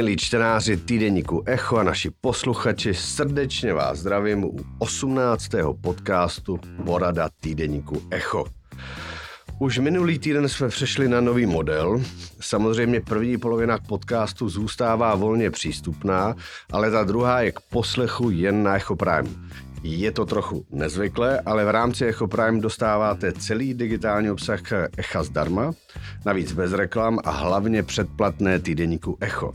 milí čtenáři týdeníku Echo a naši posluchači, srdečně vás zdravím u 18. podcastu Porada týdeníku Echo. Už minulý týden jsme přešli na nový model. Samozřejmě první polovina podcastu zůstává volně přístupná, ale ta druhá je k poslechu jen na Echo Prime. Je to trochu nezvyklé, ale v rámci Echo Prime dostáváte celý digitální obsah Echa zdarma, navíc bez reklam a hlavně předplatné týdeníku Echo.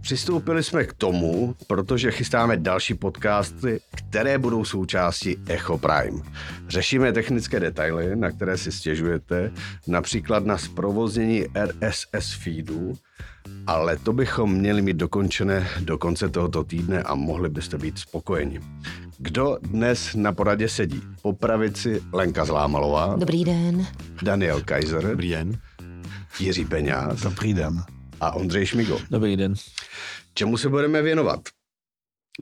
Přistoupili jsme k tomu, protože chystáme další podcasty, které budou součástí Echo Prime. Řešíme technické detaily, na které si stěžujete, například na zprovoznění RSS feedu, ale to bychom měli mít dokončené do konce tohoto týdne a mohli byste být spokojeni. Kdo dnes na poradě sedí? Po pravici Lenka Zlámalová. Dobrý den. Daniel Kaiser. Dobrý den. Jiří Peňáz. Dobrý den. A Ondřej Šmigo. Dobrý den. Čemu se budeme věnovat?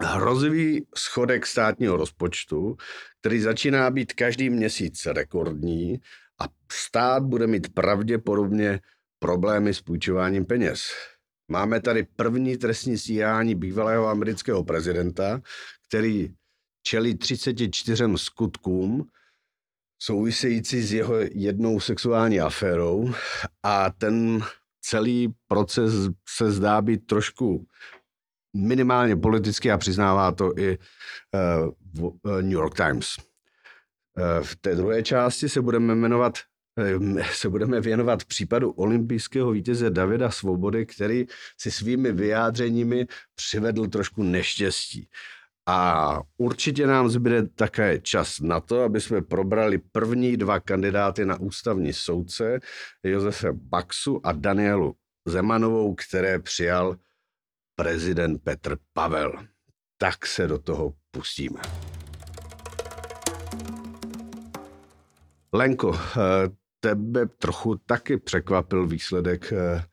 Hrozivý schodek státního rozpočtu, který začíná být každý měsíc rekordní a stát bude mít pravděpodobně problémy s půjčováním peněz. Máme tady první trestní stíhání bývalého amerického prezidenta, který čelí 34 skutkům související s jeho jednou sexuální aférou a ten celý proces se zdá být trošku minimálně politický a přiznává to i uh, New York Times. Uh, v té druhé části se budeme jmenovat se budeme věnovat případu olympijského vítěze Davida Svobody, který si svými vyjádřeními přivedl trošku neštěstí. A určitě nám zbyde také čas na to, aby jsme probrali první dva kandidáty na ústavní soudce, Josefe Baxu a Danielu Zemanovou, které přijal prezident Petr Pavel. Tak se do toho pustíme. Lenko, eh, tebe trochu taky překvapil výsledek eh,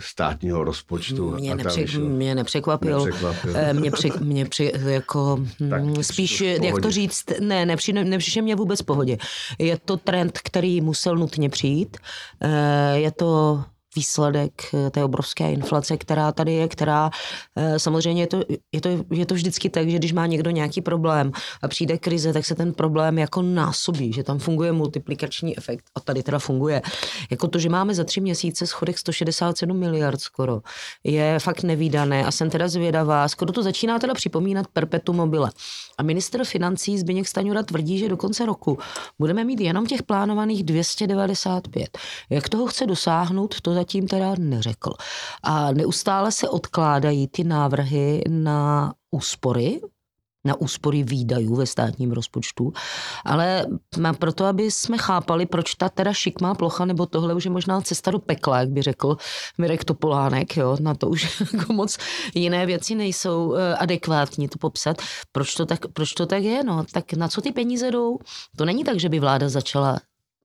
státního rozpočtu. Mě, nepře- mě nepřekvapil. nepřekvapil. Eh, mě, pře- mě pře- jako, tak, hm, spíš, jak to říct, ne, nepři, nepřišel mě vůbec v pohodě. Je to trend, který musel nutně přijít. Eh, je to výsledek eh, té obrovské inflace, která tady je, která eh, samozřejmě je to, je, to, je to vždycky tak, že když má někdo nějaký problém a přijde krize, tak se ten problém jako násobí, že tam funguje multiplikační efekt a tady teda funguje. Jako to, že máme za tři měsíce schodek 167 miliard skoro, je fakt nevýdané a jsem teda zvědavá. Skoro to začíná teda připomínat perpetu mobile. A minister financí Zbigněk Staňura tvrdí, že do konce roku budeme mít jenom těch plánovaných 295. Jak toho chce dosáhnout, to zatím teda neřekl. A neustále se odkládají ty návrhy na úspory, na úspory výdajů ve státním rozpočtu, ale proto, aby jsme chápali, proč ta teda šikmá plocha, nebo tohle už je možná cesta do pekla, jak by řekl Mirek Topolánek, jo, na to už jako moc jiné věci nejsou eh, adekvátní to popsat. Proč to tak, proč to tak je? No, tak na co ty peníze jdou? To není tak, že by vláda začala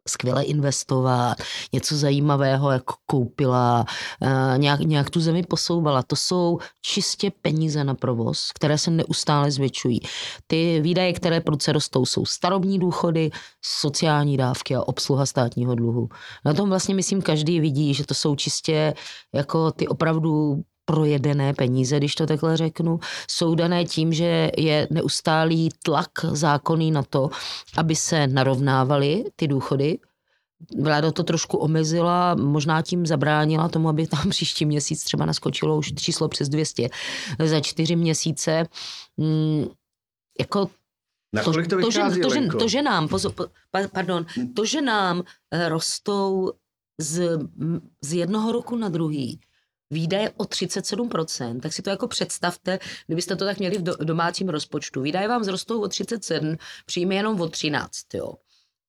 skvěle investovat, něco zajímavého jako koupila, eh, nějak, nějak tu zemi posouvala. To jsou čistě peníze na provoz, které se neustále zvětšují. Ty výdaje, které prudce rostou, jsou starobní důchody, sociální dávky a obsluha státního dluhu. Na tom vlastně myslím každý vidí, že to jsou čistě jako ty opravdu projedené peníze, když to takhle řeknu, jsou dané tím, že je neustálý tlak zákonný na to, aby se narovnávaly ty důchody, Vláda to trošku omezila, možná tím zabránila tomu, aby tam příští měsíc třeba naskočilo už číslo přes 200 za čtyři měsíce. Mm, jako to, to, to, že, to, že, to, že nám, pozo, pardon, to, že nám eh, rostou z, z jednoho roku na druhý výdaje o 37%, tak si to jako představte, kdybyste to tak měli v domácím rozpočtu. Výdaje vám zrostou o 37, příjmy jenom o 13, jo.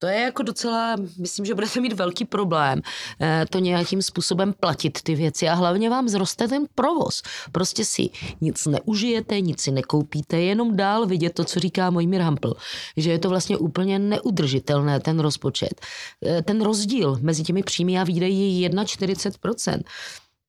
To je jako docela, myslím, že budete mít velký problém eh, to nějakým způsobem platit ty věci a hlavně vám zroste ten provoz. Prostě si nic neužijete, nic si nekoupíte, jenom dál vidět to, co říká Mojmír Hampl, že je to vlastně úplně neudržitelné ten rozpočet. Eh, ten rozdíl mezi těmi příjmy a výdaji je 41%.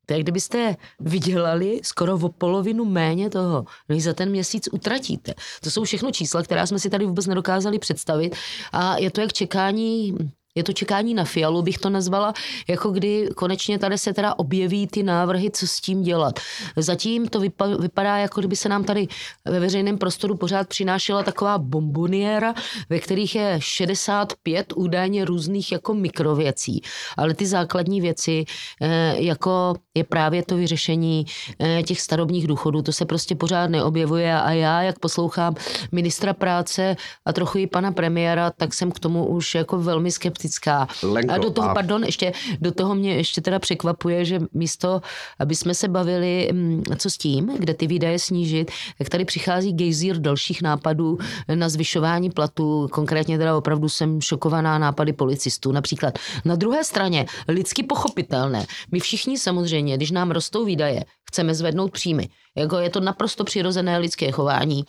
To je, kdybyste vydělali skoro o polovinu méně toho, než za ten měsíc utratíte. To jsou všechno čísla, která jsme si tady vůbec nedokázali představit a je to jak čekání Je to čekání na fialu, bych to nazvala, jako kdy konečně tady se teda objeví ty návrhy, co s tím dělat. Zatím to vypadá, jako kdyby se nám tady ve veřejném prostoru pořád přinášela taková bomboniéra, ve kterých je 65 údajně různých jako mikrověcí. Ale ty základní věci, eh, jako je právě to vyřešení eh, těch starobních důchodů, to se prostě pořád neobjevuje a já, jak poslouchám ministra práce a trochu i pana premiéra, tak jsem k tomu už jako velmi skeptická skeptická. Lenko, a do toho, a... pardon, ještě, do toho mě ještě teda překvapuje, že místo, aby jsme se bavili, mm, co s tím, kde ty výdaje snížit, tak tady přichází gejzír dalších nápadů na zvyšování platů. Konkrétně teda opravdu jsem šokovaná nápady policistů. Například na druhé straně, lidsky pochopitelné. My všichni samozřejmě, když nám rostou výdaje, chceme zvednout příjmy. Jako je to naprosto přirozené lidské chování.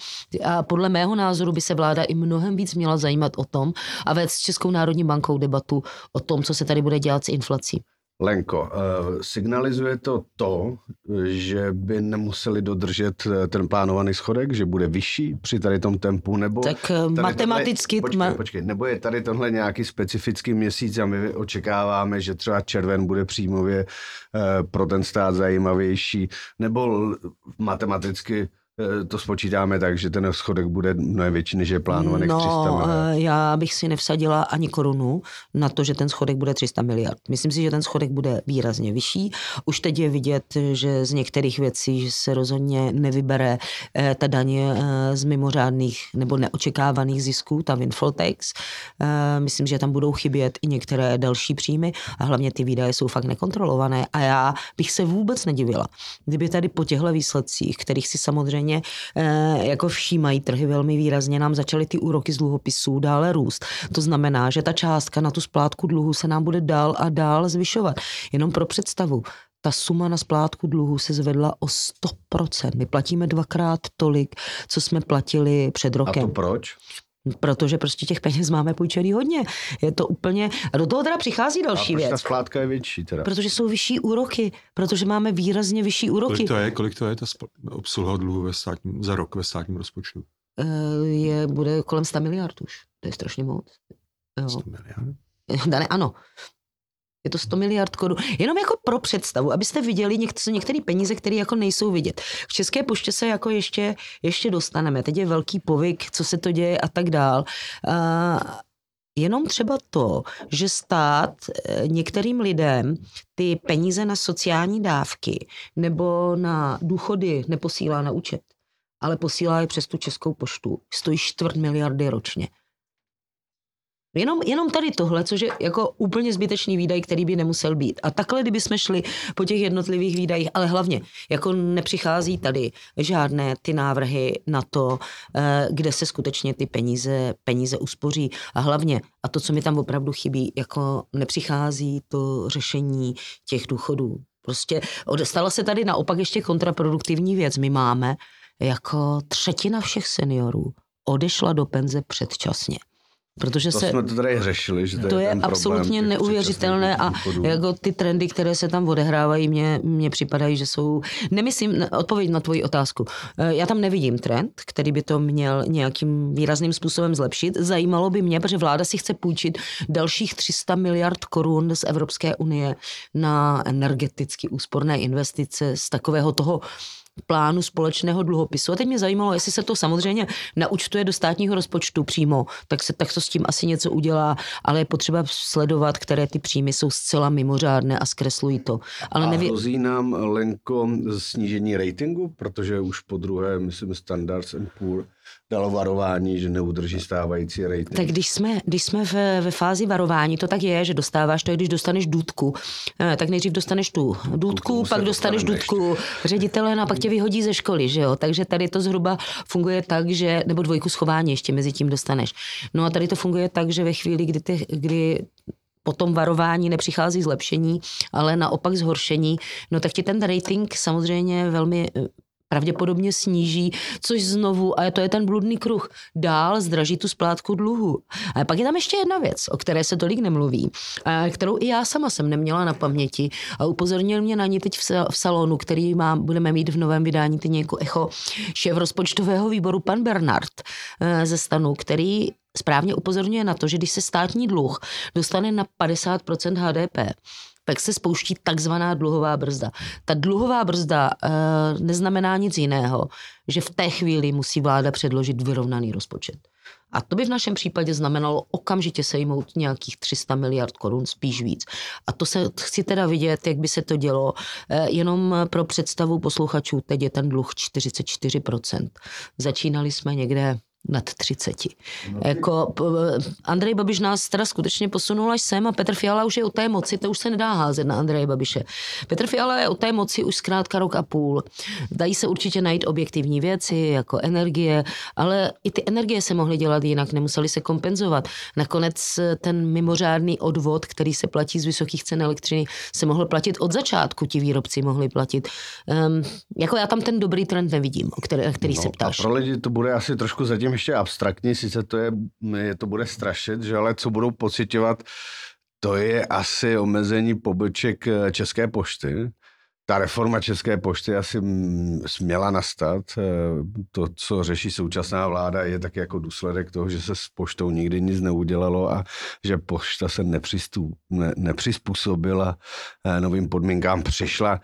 A podle mého názoru by se vláda i mnohem víc měla zajímat o tom a vést s Českou národní bankou debatu o tom, co se tady bude dělat s inflací. Lenko, uh, signalizuje to to, že by nemuseli dodržet eh, ten plánovaný schodek, že bude vyšší při tady tom tempu, nebo... Tak eh, matematicky... Tohle, počkej, počkej, nebo je tady tohle nějaký specifický měsíc a my očekáváme, že třeba červen bude příjmově pro ten stát zajímavější, nebo matematicky Eh, to spočítáme tak, že ten schodek bude mnohem větší, než je plánovaný no, 300 miliard. Eh, já bych si nevsadila ani korunu na to, že ten schodek bude 300 miliard. Myslím si, že ten schodek bude výrazně vyšší. Už teď je vidět, že z některých věcí se rozhodně nevybere eh, ta daně z mimořádných nebo neočekávaných zisků, ta windfall tax. Myslím, že tam budou chybět i některé další příjmy a hlavně ty výdaje jsou fakt nekontrolované a já bych se vůbec nedivila, kdyby tady po těchto výsledcích, kterých si samozřejmě samozřejmě eh, jako všímají trhy velmi výrazně, nám začaly ty úroky z dluhopisů dále růst. To znamená, že ta částka na tu splátku dluhu se nám bude dál a dál zvyšovat. Jenom pro představu, ta suma na splátku dluhu se zvedla o 100%. My platíme dvakrát tolik, co jsme platili před rokem. A to proč? Protože prostě těch peněz máme půjčený hodně. Je to úplně... A do toho teda přichází další a věc. ta splátka je větší teda? Protože jsou vyšší úroky. Protože máme výrazně vyšší úroky. Kolik to je, kolik to je ta obsluha dluhu ve státním, za rok ve státním rozpočtu? Eh, je, bude kolem 100 miliard už. To je strašně moc. Jo. 100 miliard? Dane, ano. Je to 100 miliard korun. Jenom jako pro představu, abyste viděli některé peníze, které jako nejsou vidět. V České poště se jako ještě, ještě dostaneme. Teď je velký povyk, co se to děje a tak dál. Uh, Jenom třeba to, že stát e, některým lidem ty peníze na sociální dávky nebo na důchody neposílá na účet, ale posílá je přes tu českou poštu. Stojí čtvrt miliardy ročně. Jenom, jenom tady tohle, což je jako úplně zbytečný výdaj, který by nemusel být. A takhle, kdyby jsme šli po těch jednotlivých výdajích, ale hlavně, jako nepřichází tady žádné ty návrhy na to, eh, kde se skutečně ty peníze, peníze uspoří. A hlavně, a to, co mi tam opravdu chybí, jako nepřichází to řešení těch důchodů. Prostě stala se tady naopak ještě kontraproduktivní věc. My máme jako třetina všech seniorů odešla do penze předčasně. Protože to se, jsme to tady řešili, že to, to je, je absolutně neuvěřitelné a jako ty trendy, které se tam odehrávají, mně, mně připadají, že jsou, nemyslím, odpověď na tvoji otázku. Eh, já tam nevidím trend, který by to měl nějakým výrazným způsobem zlepšit. Zajímalo by mě, protože vláda si chce půjčit dalších 300 miliard korun z Evropské unie na energeticky úsporné investice z takového toho plánu společného dluhopisu. A teď mě zajímalo, jestli se to samozřejmě naučtuje do státního rozpočtu přímo, tak se tak to s tím asi něco udělá, ale je potřeba sledovat, které ty příjmy jsou zcela mimořádné a zkreslují to. Ale a neví... hrozí nám, Lenko, snížení ratingu, protože už po druhé, myslím, Standards and Poor dalo varování, že neudrží stávající rating. Tak když jsme, když jsme ve, ve fázi varování, to tak je, že dostáváš to, je, když dostaneš důdku. Eh, tak nejdřív dostaneš tu důdku, pak dostaneš důdku ředitele, no a pak tě vyhodí ze školy, že jo. Takže tady to zhruba funguje tak, že, nebo dvojku schování ještě mezi tím dostaneš. No a tady to funguje tak, že ve chvíli, kdy, ty, kdy po tom varování nepřichází zlepšení, ale naopak zhoršení, no tak ti ten rating samozřejmě velmi pravděpodobně sníží, což znovu, a to je ten bludný kruh, dál zdraží tu splátku dluhu. A pak je tam ještě jedna věc, o které se tolik nemluví, kterou i já sama jsem neměla na paměti a upozornil mě na ní teď v salonu, který má, budeme mít v novém vydání ty jako echo šéf rozpočtového výboru pan Bernard eh, ze stanu, který správně upozorňuje na to, že když se státní dluh dostane na 50% HDP, tak se spouští takzvaná dluhová brzda. Ta dluhová brzda e, neznamená nic jiného, že v té chvíli musí vláda předložit vyrovnaný rozpočet. A to by v našem případě znamenalo okamžitě sejmout nějakých 300 miliard korun, spíš víc. A to se chci teda vidět, jak by se to dělo. E, jenom pro představu posluchačů, teď je ten dluh 44%. Začínali jsme někde nad 30. No. Jako, Andrej Babiš nás teda skutečně posunul až sem a Petr Fiala už je u té moci, to už se nedá házet na Andreje Babiše. Petr Fiala je u té moci už zkrátka rok a půl. Dají se určitě najít objektivní věci, jako energie, ale i ty energie se mohly dělat jinak, nemuseli se kompenzovat. Nakonec ten mimořádný odvod, který se platí z vysokých cen elektřiny, se mohl platit od začátku, ti výrobci mohli platit. Um, jako já tam ten dobrý trend nevidím, o který, který no, se ptáš. Pro lidi to bude asi trošku zatím zatím ještě abstraktní, sice to, je, je, to bude strašit, že ale co budou pocitovat, to je asi omezení poboček eh, České pošty. Ta reforma České pošty asi směla nastat. Eh, to, co řeší současná vláda, je tak jako důsledek toho, že se s poštou nikdy nic neudělalo a že pošta se nepřistup, ne, nepřizpůsobila eh, novým podmínkám. Přišla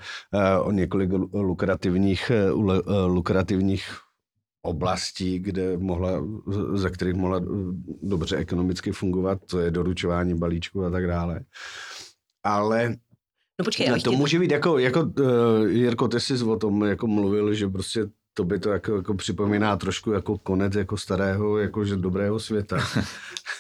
o několik lukrativních, lukrativních oblastí, kde mohla, ze kterých mohla dobře ekonomicky fungovat, to je doručování balíčku a tak dále. Ale No počkej, to může být jako, jako uh, Jirko, ty jsi o tom jako mluvil, že prostě to by to jako, jako připomíná trošku jako konec jako starého, jakože dobrého světa.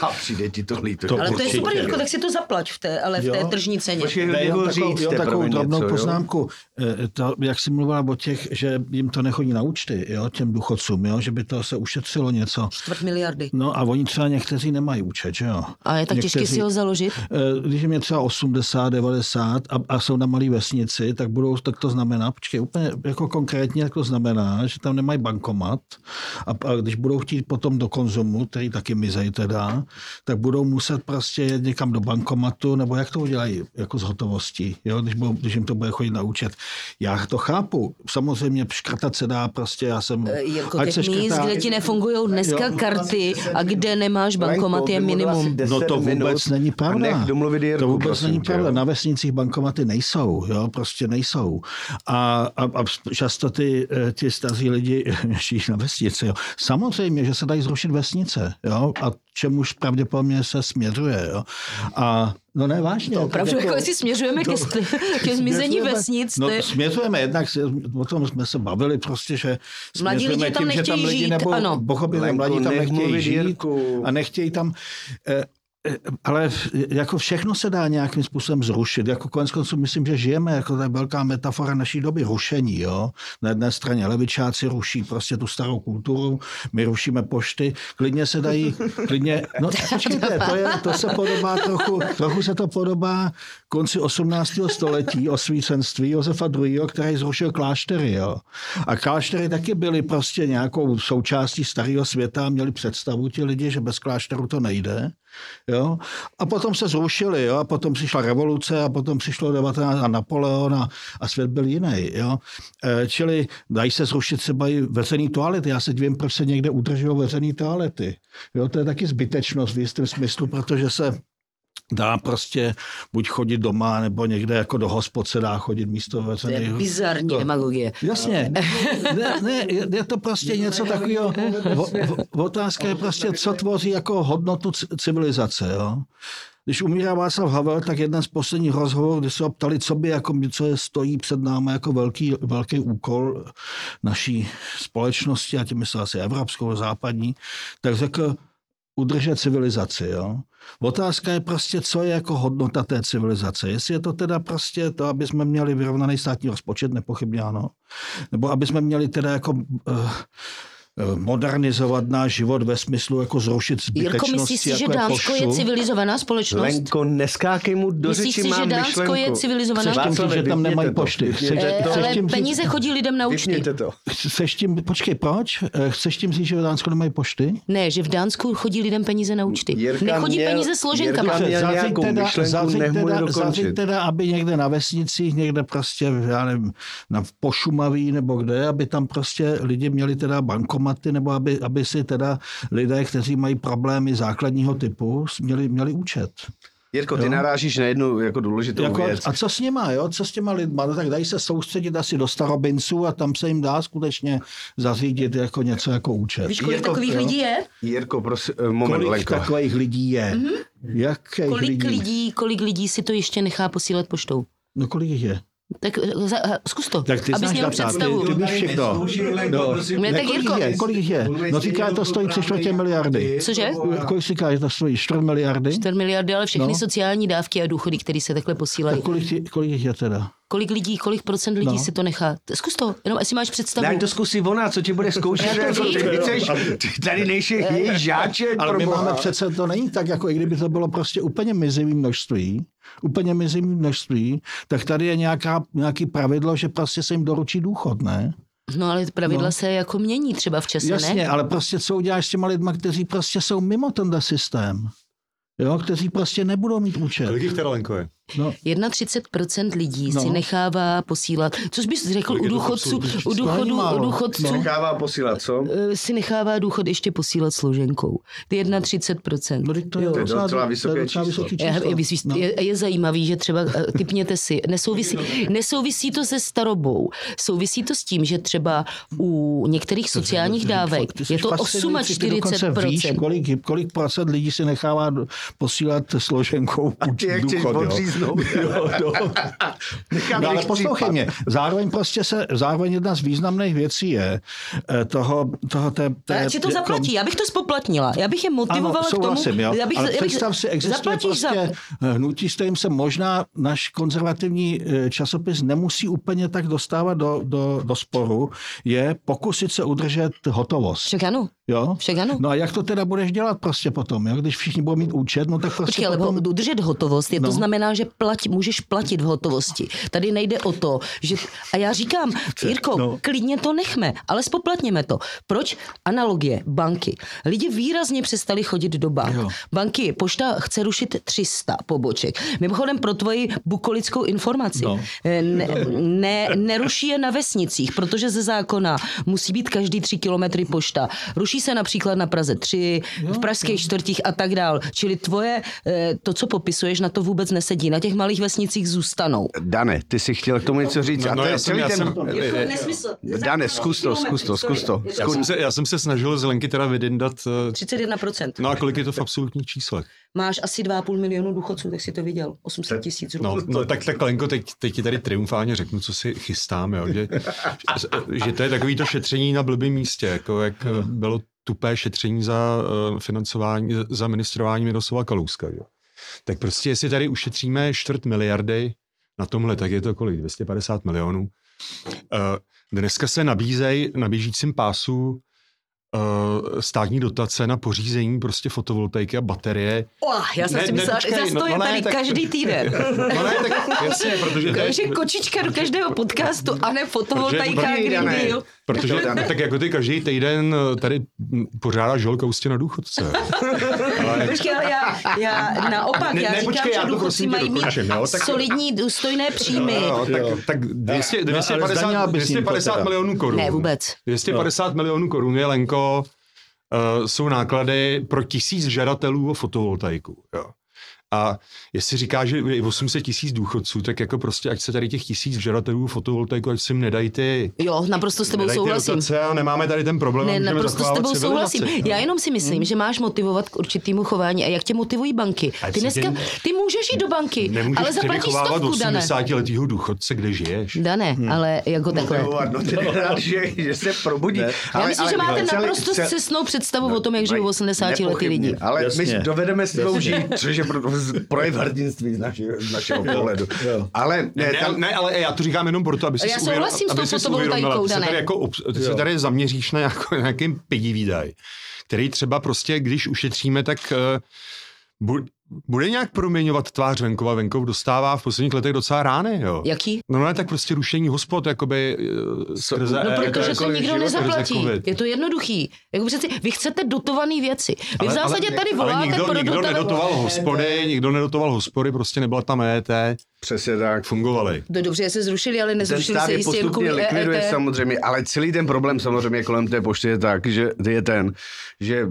a přijde ti to líto. To ale to je super, Jirko, tak si to zaplať v té, ale v té tržní ceně. Počkej, ne, jo, říct, jo, takovou drobnou něco, poznámku. Jo? To, jak jsi mluvila o těch, že jim to nechodí na účty, jo, těm důchodcům, jo, že by to se ušetřilo něco. Čtvrt miliardy. No a oni třeba někteří nemají účet, že jo. A je tak někteří, těžké si ho založit? Eh, když jim je třeba 80, 90 a, a jsou na malé vesnici, tak budou, tak to znamená, počkej, úplně jako konkrétně, jak to znamená, že tam nemají bankomat a, a když budou chtít potom do konzumu, který taky mizej teda, tak budou muset prostě jet někam do bankomatu, nebo jak to udělají jako z hotovostí, jo? Když, budou, když jim to bude chodit na účet. Já to chápu. Samozřejmě škrtat se dá prostě, já jsem... E, jako těch míst, škrtá, kde ti nefungují dneska jo, karty a kde nemáš bankomat je minimum. No to vůbec není pravda. To vůbec není pravda. Na vesnicích bankomaty nejsou, jo, prostě nejsou. A, a, a často ty, e, ty staří lidi žijí na vesnici, jo. Samozřejmě, že se dají zrušit vesnice, jo, a čemuž pravděpodobně se směřuje. Jo. A No ne, vážně. To opravdu, jako, jako jestli směřujeme to, ke, ke zmizení vesnic. No, směřujeme, jednak o tom jsme se bavili prostě, že mladí lidi tam tím, že tam lidi žít, nebo ano. pochopili, mladí tam nechtějí žít a nechtějí tam... Eh, ale jako všechno se dá nějakým způsobem zrušit. Jako konec konců myslím, že žijeme, jako to je velká metafora naší doby, rušení. Jo? Na jedné straně levičáci ruší prostě tu starou kulturu, my rušíme pošty, klidně se dají, klidně, no počkejte, to, je, to se podobá trochu, trochu se to podobá konci 18. století osvícenství Josefa II., který zrušil kláštery. Jo? A kláštery taky byly prostě nějakou součástí starého světa, měli představu ti lidi, že bez klášteru to nejde. Jo? A potom se zrušili, jo? a potom přišla revoluce a potom přišlo 19 a Napoleon a, a svět byl jiný. Jo? E, čili dají se zrušit třeba i veřejný toalety. Já se divím, proč se někde udržují veřejný toalety. Jo? To je taky zbytečnost v jistém smyslu, protože se dá prostě buď chodit doma, nebo někde jako do hospod se dá chodit místo veřejných. To je bizarní to, demagogie. Jasně. Ne, ne, je to prostě něco takového. Otázka je prostě, co tvoří jako hodnotu civilizace. Jo? Když umírá Václav Havel, tak jeden z posledních rozhovorů, kdy se ho ptali, co by jako, co je stojí před námi jako velký, velký úkol naší společnosti, a tím myslel asi evropskou, západní, tak řekl, udržet civilizaci. Jo? Otázka je prostě, co je jako hodnota té civilizace. Jestli je to teda prostě to, aby jsme měli vyrovnaný státní rozpočet, nepochybně ano, nebo aby jsme měli teda jako uh, modernizovat náš život ve smyslu jako zrušit zbytečnosti. Jirko, myslíš si, jako že Dánsko je, je civilizovaná společnost? Lenko, neskákej mu do myslíš řeči, si, že Dánsko myšlenku. je civilizovaná společnost? Chceš tím, že tam nemají pošty. Chceš, e, chceš tím peníze říct, chodí lidem na účty. to. Chceš tím, počkej, proč? Eh, chceš tím říct, že v Dánsku nemají pošty? Ne, že v Dánsku chodí lidem peníze na účty. Jirka Nechodí měl, peníze složenkama. Zařiď teda, teda, teda, aby někde na vesnicích, někde prostě, já nevím, na Pošumaví nebo kde, aby tam prostě lidi měli teda bankomaty, nebo aby, aby si teda lidé, kteří mají problémy základního typu, měli, měli účet. Jirko, ty jo? narážíš na jednu jako důležitou jako, věc. A co s nima, jo? Co s těma lidma? No tak dají se soustředit asi do starobinců a tam se jim dá skutečně zařídit jako něco jako účet. Víš, kolik Jirko, takových jo? lidí je? Jirko, prosím, eh, moment, Kolik Lenko. takových lidí je? Mm-hmm. Jakých kolik lidí? lidí? Kolik lidí si to ještě nechá posílat poštou? No kolik jich je? Tak za, zkus to, tak ty abys měl představu. Ty, ty víš všechno. No. Ne, tak kolik Jirko. Je, kolik je? No říká, že to stojí tři čtvrtě miliardy. Cože? Kolik říká, že to stojí? 4 miliardy? 4 miliardy, ale všechny no. sociální dávky a důchody, které se takhle posílají. Tak kolik, kolik je teda? Kolik lidí, kolik procent lidí no. si to nechá? Zkus to, jenom jestli máš představu. Daj to zkusí ona, co ti bude zkoušet. Já to ty, chceš, ty tady nejsi její žáček. Ale my máme přece, to není tak, jako i kdyby to bylo prostě úplně mizivý množství, úplně mizivý množství, tak tady je nějaká, nějaký pravidlo, že prostě se jim doručí důchod, ne? No ale pravidla no. se jako mění třeba v čase, Jasně, ne? ale prostě co uděláš s těma lidma, kteří prostě jsou mimo tenhle systém? Jo, kteří prostě nebudou mít účet. Kolik jich teda Lenko je? No. 31% lidí no. si nechává posílat, což bys řekl u důchodců, u důchodu, u důchodců. No. Nechává posílat, co? Eh, si nechává důchod ještě posílat složenkou. Ty 31%. No, to je, to je docela vysoké číslo. Vysoký číslo. Je, no. je, je, zajímavý, že třeba, eh, typněte si, nesouvisí, nesouvisí to se starobou. Souvisí to s tím, že třeba u některých sociálních dávek je to 48%. Víš, kolik, kolik procent lidí si nechává posílat složenkou důchod říznout. jo, no. no, ale poslouchej mě, zároveň prostě se, zároveň jedna z významných věcí je eh, toho, toho té, té Ale to zaplatí, já bych to spoplatnila, já bych je motivovala ano, souhlasím, k tomu. Jo. Já bych, ale já bych, představ si, existuje prostě za... Eh, hnutí, s kterým se možná náš konzervativní eh, časopis nemusí úplně tak dostávat do, do, do sporu, je pokusit se udržet hotovost. Však ano. Jo? Však ano. No a jak to teda budeš dělat prostě potom, jo? když všichni budou mít účet, no tak prostě Počkej, potom... ale udržet hotovost, je, no. to znamená, že plati, můžeš platit v hotovosti. Tady nejde o to, že... A já říkám, Jirko, no. klidně to nechme, ale spoplatněme to. Proč? Analogie, banky. Lidi výrazně přestali chodit do bank. Jo. Banky, pošta chce rušit 300 poboček. Mimochodem pro tvoji bukolickou informaci. No. Ne, ne, neruší je na vesnicích, protože ze zákona musí být každý tři kilometry pošta. Ruší se například na Praze 3, v pražských čtvrtích a tak dál. Čili tvoje, eh, to, co popisuješ, na to vůbec nesedí. Na těch malých vesnicích zůstanou. Dane, ty si chtěl k tomu něco říct. No, a no, to já jsem, já ten... jsem, Dane, zkus to, zkus to, zkus to. Já jsem, se, já jsem se snažil z Lenky teda vydindat... 31%. No a kolik je to v absolutních číslech? Máš asi 2,5 milionu důchodců, tak si to viděl. 800 tisíc no, no, tak, tak Lenko, teď, teď ti tady triumfálně řeknu, co si chystám, jo, že, že to je takový to šetření na blbým místě, jako jak bylo tupé šetření za uh, financování, za ministrování Miroslava Kalouska. Jo. Tak prostě, jestli tady ušetříme čtvrt miliardy na tomhle, tak je to kolik? 250 milionů. Uh, dneska se nabízejí na běžícím pásu uh, státní dotace na pořízení prostě fotovoltaiky a baterie. Oh, já jsem ne, si myslela, že zase to no, je no, tady tak, každý týden. No ne, tak jasně, protože... Takže kočička do každého podcastu a ne fotovoltaika protože, Green Deal. Protože tak jako ty každý týden eh, tady pořádá žolka ústě na důchodce. ale... Počkej, ale já, já naopak, ne, já ne, říkám, počkej, že důchodci mají mít jo, tak... solidní, důstojné příjmy. No, tak, tak 200, 250, 250 milionů korun. Ne, vůbec. 250 milionů korun je Lenko uh, jsou náklady pro tisíc žadatelů o fotovoltaiku. Jo. A jestli říká, že je 800 tisíc důchodců, tak jako prostě, ať se tady těch tisíc žadatelů fotovoltaiku, ať si jim nedají ty... Jo, naprosto s tebou souhlasím. A nemáme tady ten problém. Ne, naprosto s tebou souhlasím. No. Já jenom si myslím, hmm. že máš motivovat k určitému chování. A jak tě motivují banky? Ty dneska, ty můžeš jít do banky, ale zaplatíš stovku, Dane. 80 letýho důchodce, kde žiješ. Dane, hmm. ale jako takhle. No, no, no, že, že se probudí. Ne. Já ale, myslím, ale, že máte ale, naprosto přesnou představu o tom, jak žijou 80 letý lidi. Ale my dovedeme s tebou žít, což je projev hrdinství z našeho, z našeho pohledu. Jo. Ale, ne, tam... ne, ale já to říkám jenom proto, aby si já souhlasím aby s tou fotovoltaikou, ty se tady, jako, ty se tady zaměříš na jako, nějaký pigý výdaj, který třeba prostě, když ušetříme, tak uh, bude nějak proměňovat tvář venkova. Venkov dostává v posledních letech docela rány, jo. Jaký? No ne, tak prostě rušení hospod, jakoby eh, skrze... No protože jako, se nikdo nezaplatí. Je to jednoduchý. Jako přeci, vy chcete dotované věci. Vy v zásadě ale, tady voláte ale nikdo, pro nikdo dotav... nedotoval hospody, nikdo nedotoval hospody, prostě nebyla tam EET. Přesně tak. Fungovaly. To dobře, se zrušili, ale nezrušili se jistě jen kvůli likviduje EET. samozřejmě, ale celý ten problém samozřejmě kolem té pošty je tak, že je ten, že eh,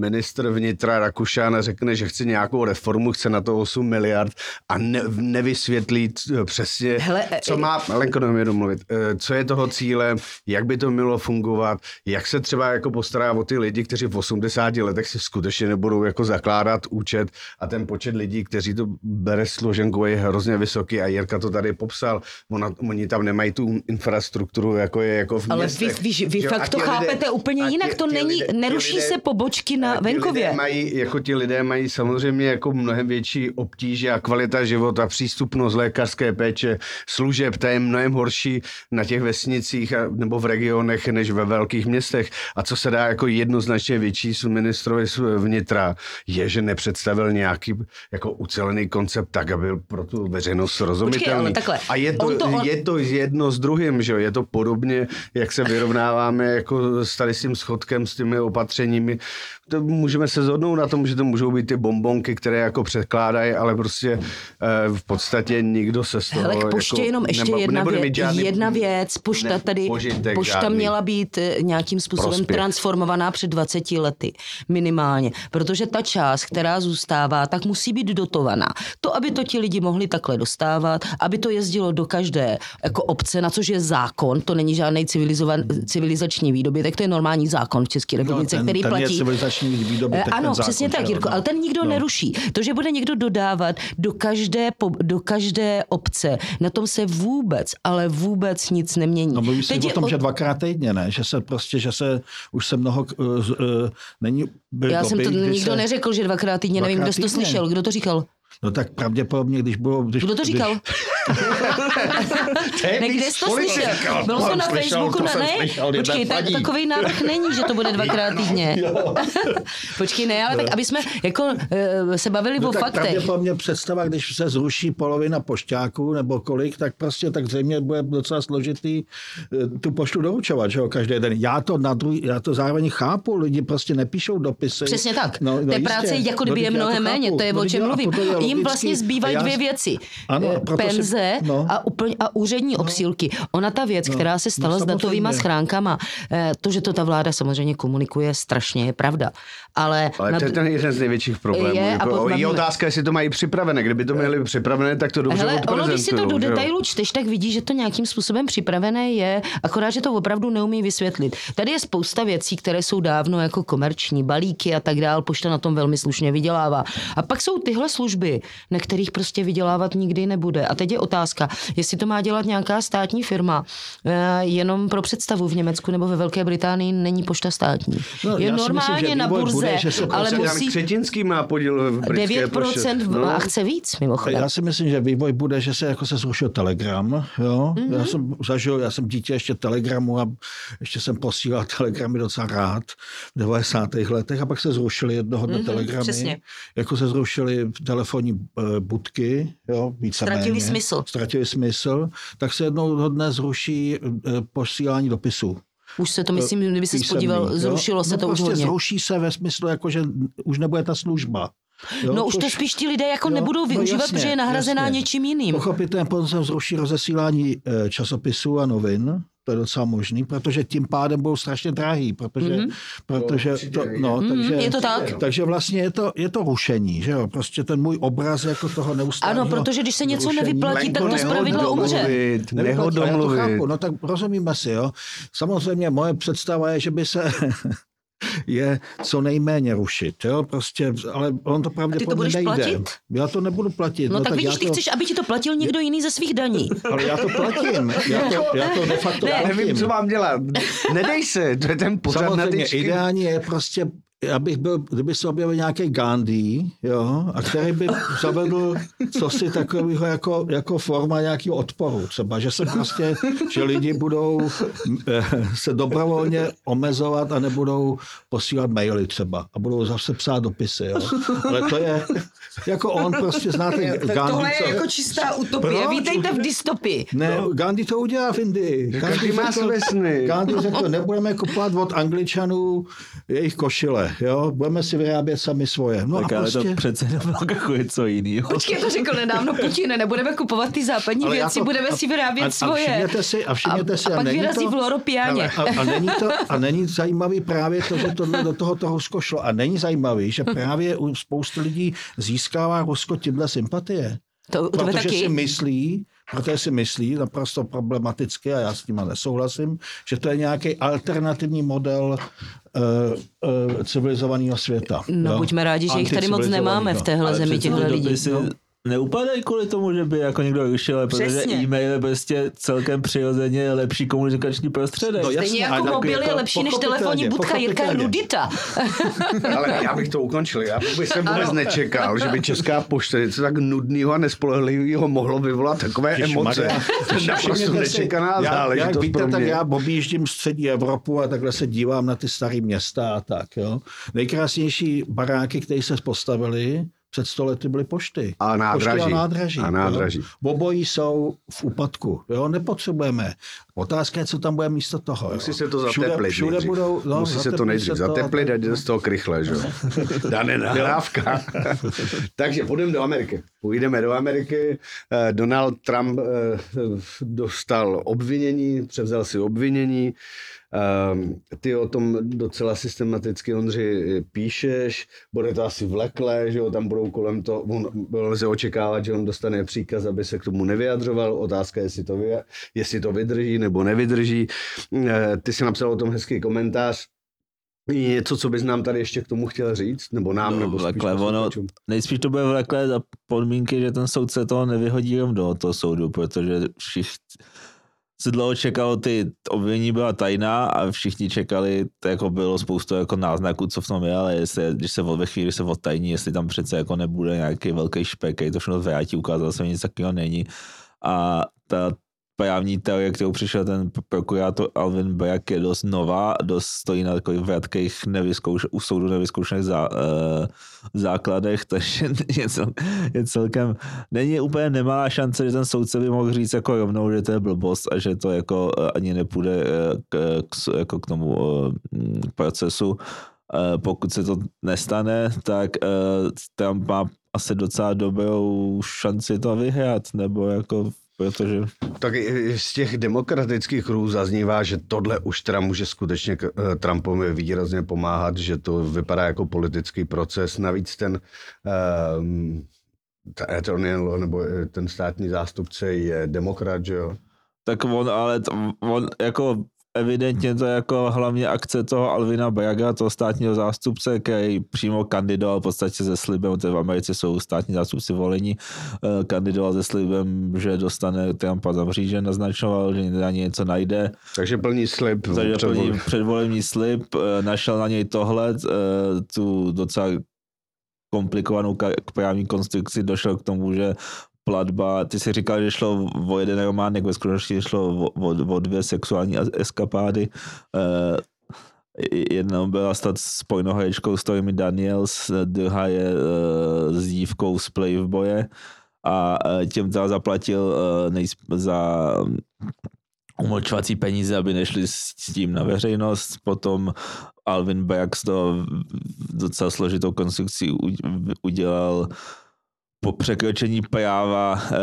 ministr vnitra Rakušan řekne, že chce nějakou reformu, chce na to 8 miliard a ne, nevysvětlí přesně, Hele, co e, má, Lenko, nevím domluvit, eh, co je toho cílem, jak by to mělo fungovat, jak se třeba jako postará o ty lidi, kteří v 80 letech si skutečně nebudou jako zakládat účet a ten počet lidí, kteří to bere složenkou je hrozně vysoký a Jirka to tady popsal, Ona, oni tam nemají tu infrastrukturu, jako je jako v městech. Ale vy, vy, vy fakt to chápete lidé, úplně jinak, to není, lidé, neruší lidé, se pobočky na venkově. Lidé mají, jako ti lidé mají samozřejmě jako mnohem větší obtíže a kvalita života, přístupnost lékařské péče, služeb, to je mnohem horší na těch vesnicích a, nebo v regionech než ve velkých městech. A co se dá jako jednoznačně větší ministrovi vnitra, je, že nepředstavil nějaký jako ucelený koncept tak, aby byl pro tu veřejnost srozumitelný. Počkej, a je to, to on... je to jedno s druhým, že jo? Je to podobně, jak se vyrovnáváme jako s tady s tím schodkem, s těmi opatřeními to můžeme se zhodnout na tom, že to můžou být ty bombonky, které jako překládají, ale prostě e, v podstatě nikdo se z toho... Hele, poště jako jenom ještě nema, jedna, věc, jedna věc. Pošta ne, tady, pošta žádný. měla být eh, nějakým způsobem prospěch. transformovaná před 20 lety, minimálně. Protože ta část, která zůstává, tak musí být dotovaná. To, aby to ti lidi mohli takhle dostávat, aby to jezdilo do každé jako obce, na což je zákon, to není žádný civilizační výdobytek, to je normální zákon v České republice, no, ten, který ten platí finanční výdobytek. Ano, přesně tak, Jirko, no. ale ten nikdo no. neruší. To, že bude někdo dodávat do každé, do každé obce, na tom se vůbec, ale vůbec nic nemění. No mluví se o tom, od... že dvakrát týdně, ne? Že se prostě, že se už se mnoho, uh, uh, není Já doby, jsem to nikdo se... neřekl, že dvakrát týdně, dvakrát nevím, kdo to slyšel, kdo to říkal. No tak pravděpodobně, když bylo... Když, Kdo to říkal? Když... ne, kde jsi to slyšel? Bylo to na Facebooku? Na, ne, počkej, tak, takový návrh není, že to bude dvakrát týdně. počkej, ne, ale tak, aby jsme jako uh, se bavili no, o tak faktech. pravděpodobně představa, když se zruší polovina pošťáků nebo kolik, tak prostě tak zřejmě bude docela složitý uh, tu poštu doručovat, že jo, každý den. Já to, na druhý, já to zároveň chápu, lidi prostě nepíšou dopisy. Přesně tak. No, no Té práce jako kdyby je mnohem méně, to je o čem mluvím jim vlastně zbývají já... dvě věci. Ano, eh, Penze si... no. a, úplně, a úřední no. obsílky. Ona ta věc, no. která se stala no, s datovými schránkama, eh, to, že to ta vláda samozřejmě komunikuje strašně, je pravda. Ale, ale na... to je ten jeden z největších problémů. Je, jako, je otázka, jestli to mají připravené. Kdyby to měli připravené, tak to dobře Hele, ono, když si to do detailu čteš, tak vidíš, že to nějakým způsobem připravené je, akorát, že to opravdu neumí vysvětlit. Tady je spousta věcí, které jsou dávno jako komerční, balíky a tak dál, pošta na tom velmi slušně vydělává. A pak jsou tyhle služby, na kterých prostě vydělávat nikdy nebude. A teď je otázka, jestli to má dělat nějaká státní firma, eh, jenom pro představu v Německu nebo ve Velké Británii není pošta státní. No, je normálně myslím, na burze, bude, ale musí... Křetinský má podíl v 9% poště. no. a chce víc, mimochodem. Já si myslím, že vývoj bude, že se jako se zrušil Telegram. Jo? Mm-hmm. Já jsem zažil, já jsem dítě ještě Telegramu a ještě jsem posílal telegramy docela rád v 90. letech a pak se zrušili jednoho mm-hmm, telegramy. Přesně. Jako se zrušili telefonní Eh, budky, jo, víceméně. Ztratili smysl. Ztratili smysl, tak se jednou dne zruší eh, posílání dopisů. Už se to, myslím, kdyby se spodíval, zrušilo se no to prostě už hodně. zruší se ve smyslu, jako, že už nebude ta služba. Jo, no už to spíš ti lidé jako jo, nebudou no využívat, no jasně, protože je nahrazená jasně. něčím jiným. Pochopitelně potom se zruší rozesílání eh, časopisů a novin, to je docela možný, protože tím pádem budou strašně drahý, protože, mm-hmm. protože to, no, mm, takže, je to tak. takže vlastně je to, je to rušení, že jo, prostě ten můj obraz jako toho neustálého Ano, protože když se něco rušení, nevyplatí, tak to zpravidla umře. Nehodomluvit. No tak rozumíme si, jo. Samozřejmě moje představa je, že by se je co nejméně rušit. Jo? Prostě, ale on to pravděpodobně nejde. Platit? Já to nebudu platit. No, no tak, tak vidíš, ty to... chceš, aby ti to platil někdo jiný ze svých daní. Ale já to platím. Já to, já to de facto ne, platím. Nevím, co mám dělat. Nedej se, to je ten pořad Samozřejmě, ideální je prostě já bych byl, kdyby se objevil nějaký Gandhi, jo, a který by zavedl cosi takového jako, jako forma nějakého odporu. Třeba, že se prostě, že lidi budou eh, se dobrovolně omezovat a nebudou posílat maily třeba a budou zase psát dopisy, jo. Ale to je, jako on prostě znáte tak Gandhi. Tohle je co? jako čistá utopie. Proč? Vítejte v dystopii. Ne, no. Gandhi to udělá v Indii. Gandhi má své sny. Gandhi řekl, nebudeme kupovat od Angličanů jejich košile, jo, budeme si vyrábět sami svoje. No tak a ale prostě... to přece nebylo jako něco jiného. Počkej, to řekl nedávno Putin, nebudeme kupovat ty západní ale věci, to, budeme a, si vyrábět a, svoje. A všimněte si, a všimněte a, si, a, a pak vyrazí to, v Loropiáně. A, a, není to, a není zajímavý právě to, že tohle do toho to Rusko šlo. A není zajímavý, že právě u spoustu lidí získává Rusko tímhle sympatie. To, to protože taky. si myslí, protože si myslí naprosto problematicky, a já s tím nesouhlasím, že to je nějaký alternativní model uh, uh, civilizovaného světa. No jo? buďme rádi, že jich tady moc nemáme v téhle zemi těchto lidí. No neupadají kvůli tomu, že by jako někdo vyšel, protože e-mail je prostě celkem přirozeně lepší komunikační prostředek. No, Stejně jako mobil je lepší než telefonní budka Jirka Rudita. Ale já bych to ukončil. Já bych jsem vůbec nečekal, že by Česká pošta něco tak nudného a nespolehlivého mohlo vyvolat takové Jež emoce. To je naprosto nečekaná záležitost Jak víte, tak já objíždím střední Evropu a takhle se dívám na ty staré města a tak. Jo. Nejkrásnější baráky, které se postavili, před sto lety byly pošty. A nádraží. Pošty a nádraží. A nádraží. Jo? Obojí jsou v úpadku. Jo? Nepotřebujeme. Otázka je, co tam bude místo toho. Musí jo? se to zateplit. Všude, všude budou, no, Musí se to nejdřív to, zateplit a jde z toho krychle. Že? Dané nahrávka. Takže půjdeme do Ameriky. Půjdeme do Ameriky. Eh, Donald Trump eh, dostal obvinění, převzal si obvinění. Um, ty o tom docela systematicky, Ondři, píšeš, bude to asi vleklé, že jo, tam budou kolem to, on, lze očekávat, že on dostane příkaz, aby se k tomu nevyjadřoval, otázka je, jestli to, vy, jestli to vydrží nebo nevydrží. E, ty jsi napsal o tom hezký komentář, Něco, co bys nám tady ještě k tomu chtěl říct? Nebo nám, no, nebo vlekle, ono, nejspíš to bude vleklé za podmínky, že ten soudce toho nevyhodí jenom do toho soudu, protože všichni se dlouho čekalo, ty obvinění byla tajná a všichni čekali, to jako bylo spoustu jako náznaků, co v tom je, ale jestli, když se ve chvíli se odtajní, jestli tam přece jako nebude nějaký velký špek, to všechno vrátí, ukázalo se, nic takového není. A ta právní teorie, kterou přišel ten prokurátor Alvin Brack, je dost nová, dost stojí na takových vratkých nevyzkouš, u soudu nevyzkoušených zá, uh, základech, takže je, cel, je celkem, není úplně nemalá šance, že ten soudce by mohl říct jako rovnou, že to je blbost a že to jako uh, ani nepůjde uh, k, k, jako k tomu uh, procesu. Uh, pokud se to nestane, tak uh, Trump má asi docela dobrou šanci to vyhrát, nebo jako protože... Tak z těch demokratických kruhů zaznívá, že tohle už teda může skutečně eh, Trumpovi výrazně pomáhat, že to vypadá jako politický proces. Navíc ten um, Attorney nebo eh, ten státní zástupce je demokrat, že jo? Tak on, ale on jako evidentně to je jako hlavně akce toho Alvina Braga, toho státního zástupce, který přímo kandidoval v podstatě se slibem, v Americe jsou státní zástupci volení, eh, kandidoval se slibem, že dostane Trumpa zamřít, že naznačoval, že na něj něco najde. Takže plní slib. Takže plní předvolební slib, eh, našel na něj tohle, eh, tu docela komplikovanou právní konstrukci, došel k tomu, že platba, ty si říkal, že šlo o jeden románek, ve skutečnosti šlo o, o, o dvě sexuální eskapády. Uh, Jedna byla stát s pojnohaječkou Stormy Daniels, druhá je uh, s dívkou z Playboye a uh, těm teda zaplatil uh, nejsp- za umlčovací peníze, aby nešli s tím na veřejnost. Potom Alvin Bragg z toho docela složitou konstrukcí udělal po překročení práva e,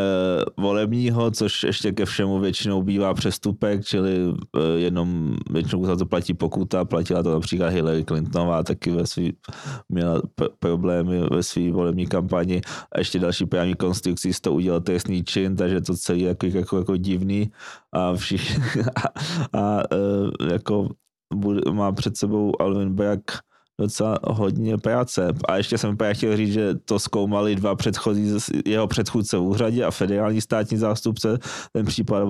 volebního, což ještě ke všemu většinou bývá přestupek, čili e, jenom většinou za to platí pokuta, platila to například Hillary Clintonová, taky ve svý, měla problémy ve své volební kampani. A ještě další právní konstrukcí to udělal trestný čin, takže to celé jako, jako, jako divný. A všichni a, a e, jako bude, má před sebou Alvin Bragg docela hodně práce. A ještě jsem právě chtěl říct, že to zkoumali dva předchozí jeho předchůdce v úřadě a federální státní zástupce. Ten případ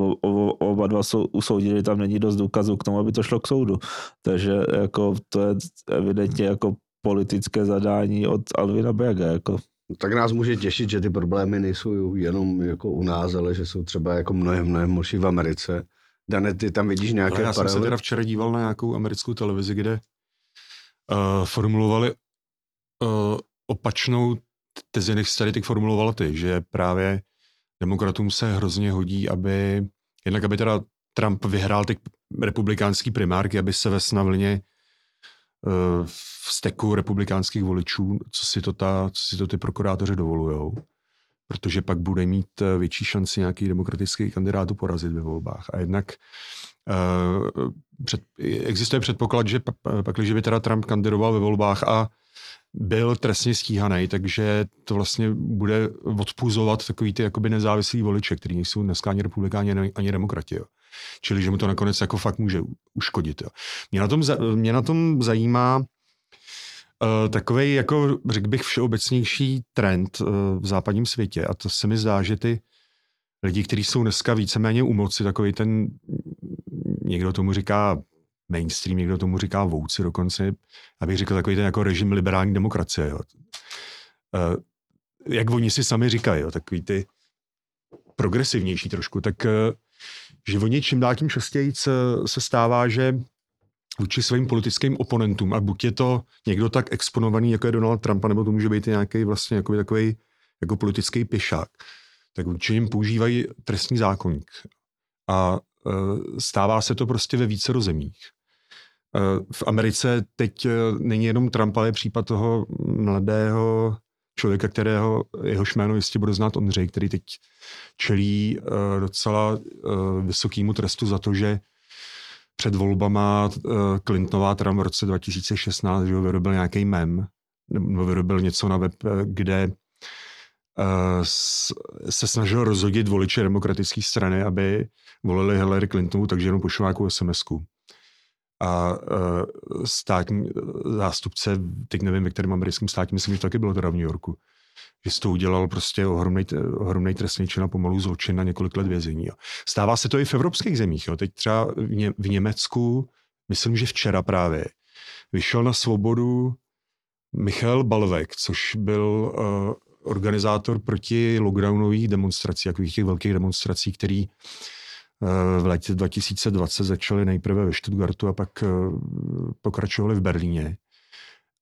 oba dva jsou, usoudili, že tam není dost důkazů k tomu, aby to šlo k soudu. Takže jako to je evidentně jako politické zadání od Alvina Berga. Jako. Tak nás může těšit, že ty problémy nejsou jenom jako u nás, ale že jsou třeba jako mnohem, mnohem horší v Americe. Dane, ty tam vidíš nějaké ale já jsem se teda včera díval na nějakou americkou televizi, kde uh, formulovali uh, opačnou tezi, než tady teď formuloval ty, že právě demokratům se hrozně hodí, aby jednak aby teda Trump vyhrál teď republikánský primárky, aby se ve vlně uh, v steku republikánských voličů, co si to, ta, co si to ty prokurátoři dovolujou, protože pak bude mít větší šanci nějaký demokratický kandidátů porazit ve volbách. A jednak před, existuje předpoklad, že pak, když by teda Trump kandidoval ve volbách a byl trestně stíhaný, takže to vlastně bude odpuzovat takový ty jakoby nezávislý voliče, kteří nejsou dneska ani republikáni, ani demokrati. Jo. Čili, že mu to nakonec jako fakt může uškodit. Jo. Mě, na tom, mě na tom zajímá uh, takový, jako řekl bych, všeobecnější trend uh, v západním světě a to se mi zdá, že ty lidi, kteří jsou dneska víceméně u moci, takový ten, někdo tomu říká mainstream, někdo tomu říká vouci dokonce, abych řekl takový ten jako režim liberální demokracie. Jo. Uh, jak oni si sami říkají, jo, takový ty progresivnější trošku, tak uh, že oni čím dál tím častěji se stává, že vůči svým politickým oponentům, a buď je to někdo tak exponovaný, jako je Donald Trump, nebo to může být nějaký vlastně jako takový jako politický pěšák, tak vůči ním používají trestní zákonník. A stává se to prostě ve více zemích. E, v Americe teď e, není jenom Trump, ale je případ toho mladého člověka, kterého jeho jméno jistě bude znát Ondřej, který teď čelí docela vysokýmu trestu za to, že před volbama Clintonová Trump v roce 2016 že vyrobil nějaký mem, nebo vyrobil něco na web, kde se snažil rozhodit voliče demokratické strany, aby volili Hillary Clintonovu, takže jenom pošlo nějakou SMS-ku a uh, státní zástupce, teď nevím, ve kterém americkém státě, myslím, že to taky bylo teda v New Yorku, že to udělal prostě ohromný, ohromný trestný čin a pomalu zločin na několik let vězení. Jo. Stává se to i v evropských zemích. Jo. Teď třeba v, Ně, v Německu, myslím, že včera právě, vyšel na svobodu Michal Balvek, což byl uh, organizátor proti lockdownových demonstrací, takových těch velkých demonstrací, který Eh, v letě 2020 začali nejprve ve Stuttgartu a pak eh, pokračovali v Berlíně.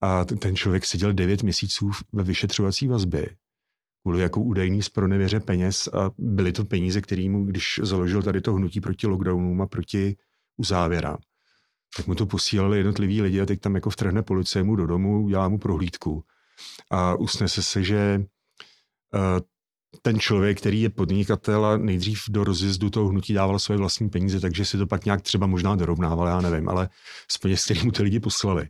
A ten člověk seděl 9 měsíců ve vyšetřovací vazbě kvůli jako údajný zpronevěře peněz a byly to peníze, který mu, když založil tady to hnutí proti lockdownům a proti uzávěrám, tak mu to posílali jednotliví lidi a teď tam jako vtrhne policie mu do domu, dělá mu prohlídku a usnese se, že eh, ten člověk, který je podnikatel a nejdřív do rozjezdu toho hnutí dával své vlastní peníze, takže si to pak nějak třeba možná dorovnával, já nevím, ale z peněz, který mu ty lidi poslali.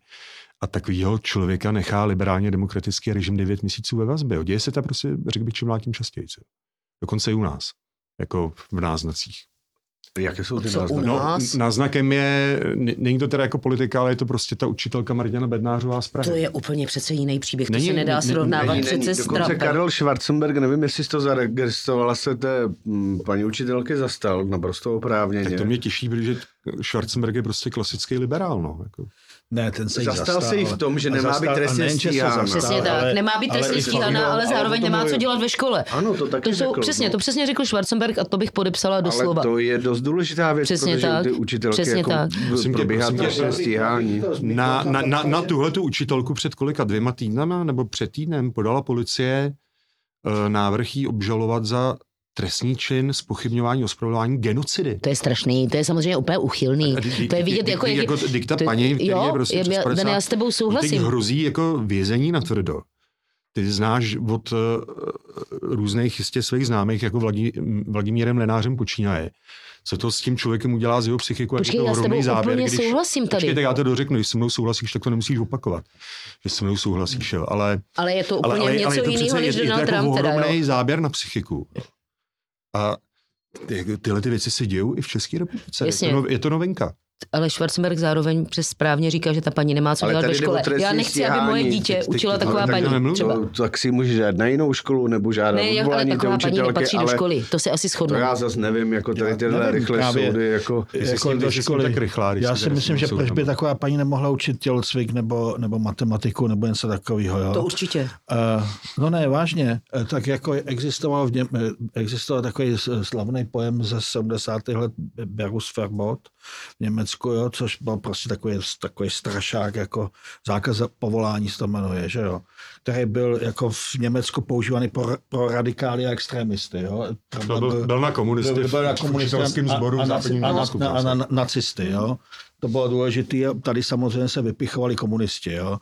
A takovýho člověka nechá liberálně demokratický režim 9 měsíců ve vazbě. Děje se to prostě, řekl bych, čím dál tím častěji. Dokonce i u nás, jako v náznacích. Jaké jsou ty náznaky? No, náznakem je, není to teda jako politika, ale je to prostě ta učitelka Martina Bednářová z Prahy. To je úplně přece jiný příběh, není, to se nedá srovnávat není, přece není. Dokonce Karel Schwarzenberg, nevím, jestli jsi to zaregistrovala, se té mm, paní učitelky zastal naprosto oprávněně. Tak to mě těší, protože Schwarzenberg je prostě klasický liberál. No, jako. Ne, ten se zastal, zastal se i v tom, že nemá být trestně stíhána. Přesně tak, ale, nemá být trestně stíhána, ale zároveň nemá co dělat ve škole. Ano, to taky to jsou, řekl, Přesně, no. to přesně řekl Schwarzenberg a to bych podepsala doslova. Ale to je dost důležitá věc, přesně protože tak, ty učitelky přesně jako tak. probíhá trestně stíhání. Na, na, na, na tuhle tu učitelku před kolika dvěma týdnama nebo před týdnem podala policie uh, návrh jí obžalovat za trestní čin spochybňování, ospravedlňování genocidy. To je strašný, to je samozřejmě úplně uchylný. To je vidět jako... Jako dikta paní, který je prostě je, přes já s tebou souhlasím. Teď hrozí jako vězení na tvrdo. Ty znáš od uh, různých jistě svých známých, jako Vladí, Vladimírem Lenářem počínaje. Co to s tím člověkem udělá z jeho psychiku? Počkej, je to já s tebou záběr, úplně když, souhlasím tady. Počkej, tak já to dořeknu, když se mnou souhlasíš, tak to nemusíš opakovat. Že se mnou souhlasíš, jo. Ale, ale je to úplně ale, ale, něco ale jiného, než Donald Trump. Je to jako záběr na psychiku. A ty, tyhle ty věci se dějou i v České republice. Je to, no, je to novinka. Ale Schwarzenberg zároveň přes správně říká, že ta paní nemá co ale dělat ve škole. Já nechci, stíhání, aby moje dítě teď, učila teď, taková paní. Tak, třeba. To, tak si může žádat na jinou školu nebo žádat ne, ale taková paní nepatří do školy. To se asi shodnou. To já zase nevím, jako tady tyhle rychle právě, soudy. Jako, jako do školy. Tak rychlá, já si myslím, že proč by taková paní nemohla učit tělocvik nebo, nebo matematiku nebo něco takového. To určitě. No ne, vážně. Eh, tak jako existoval, v něm, eh, existoval takový slavný pojem ze 70. let Berus Verbot v Německu, jo, což byl prostě takový, takový strašák, jako zákaz povolání se to jmenuje, že jo, který byl jako v Německu používaný pro, pro radikály a extremisty. Jo. Byl, byl, byl na komunisty byl, byl na komunisty a, a, a, a, a, a, na, nacisty. Jo to bylo důležité. Tady samozřejmě se vypichovali komunisti. Jo?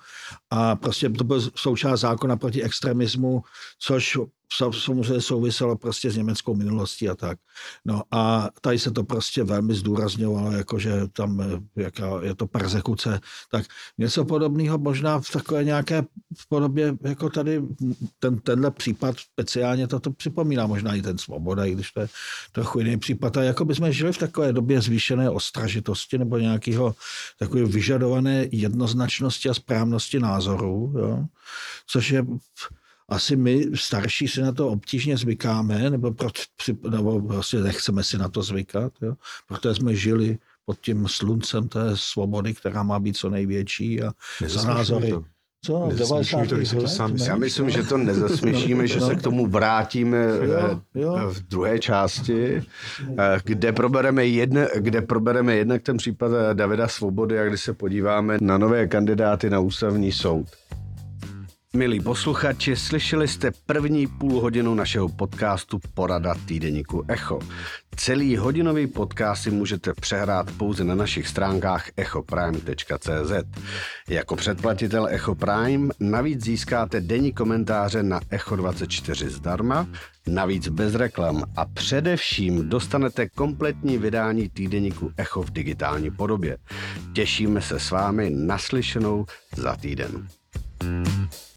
A prostě to byl součást zákona proti extremismu, což samozřejmě souviselo prostě s německou minulostí a tak. No a tady se to prostě velmi zdůrazňovalo, jakože tam jaká je to persekuce. Tak něco podobného možná v takové nějaké podobě, jako tady ten, tenhle případ speciálně toto připomíná možná i ten Svoboda, i když to je trochu jiný případ. A jako bychom žili v takové době zvýšené ostražitosti nebo nějakého takové vyžadované jednoznačnosti a správnosti názorů, jo? což je asi my starší si na to obtížně zvykáme, nebo, pro, nebo vlastně nechceme si na to zvykat, jo? protože jsme žili pod tím sluncem té svobody, která má být co největší a za názory. To. Co? To, to sám Já myslím, že to nezasměšíme, že se k tomu vrátíme jo, jo. Eh, v druhé části, eh, kde probereme, jedne, kde probereme jednak ten případ Davida Svobody a kdy se podíváme na nové kandidáty na ústavní soud. Milí posluchači, slyšeli jste první půl hodinu našeho podcastu Porada týdeníku Echo. Celý hodinový podcast si můžete přehrát pouze na našich stránkách echoprime.cz. Jako předplatitel Echo Prime navíc získáte denní komentáře na Echo 24 zdarma, navíc bez reklam a především dostanete kompletní vydání týdeníku Echo v digitální podobě. Těšíme se s vámi naslyšenou za týden. you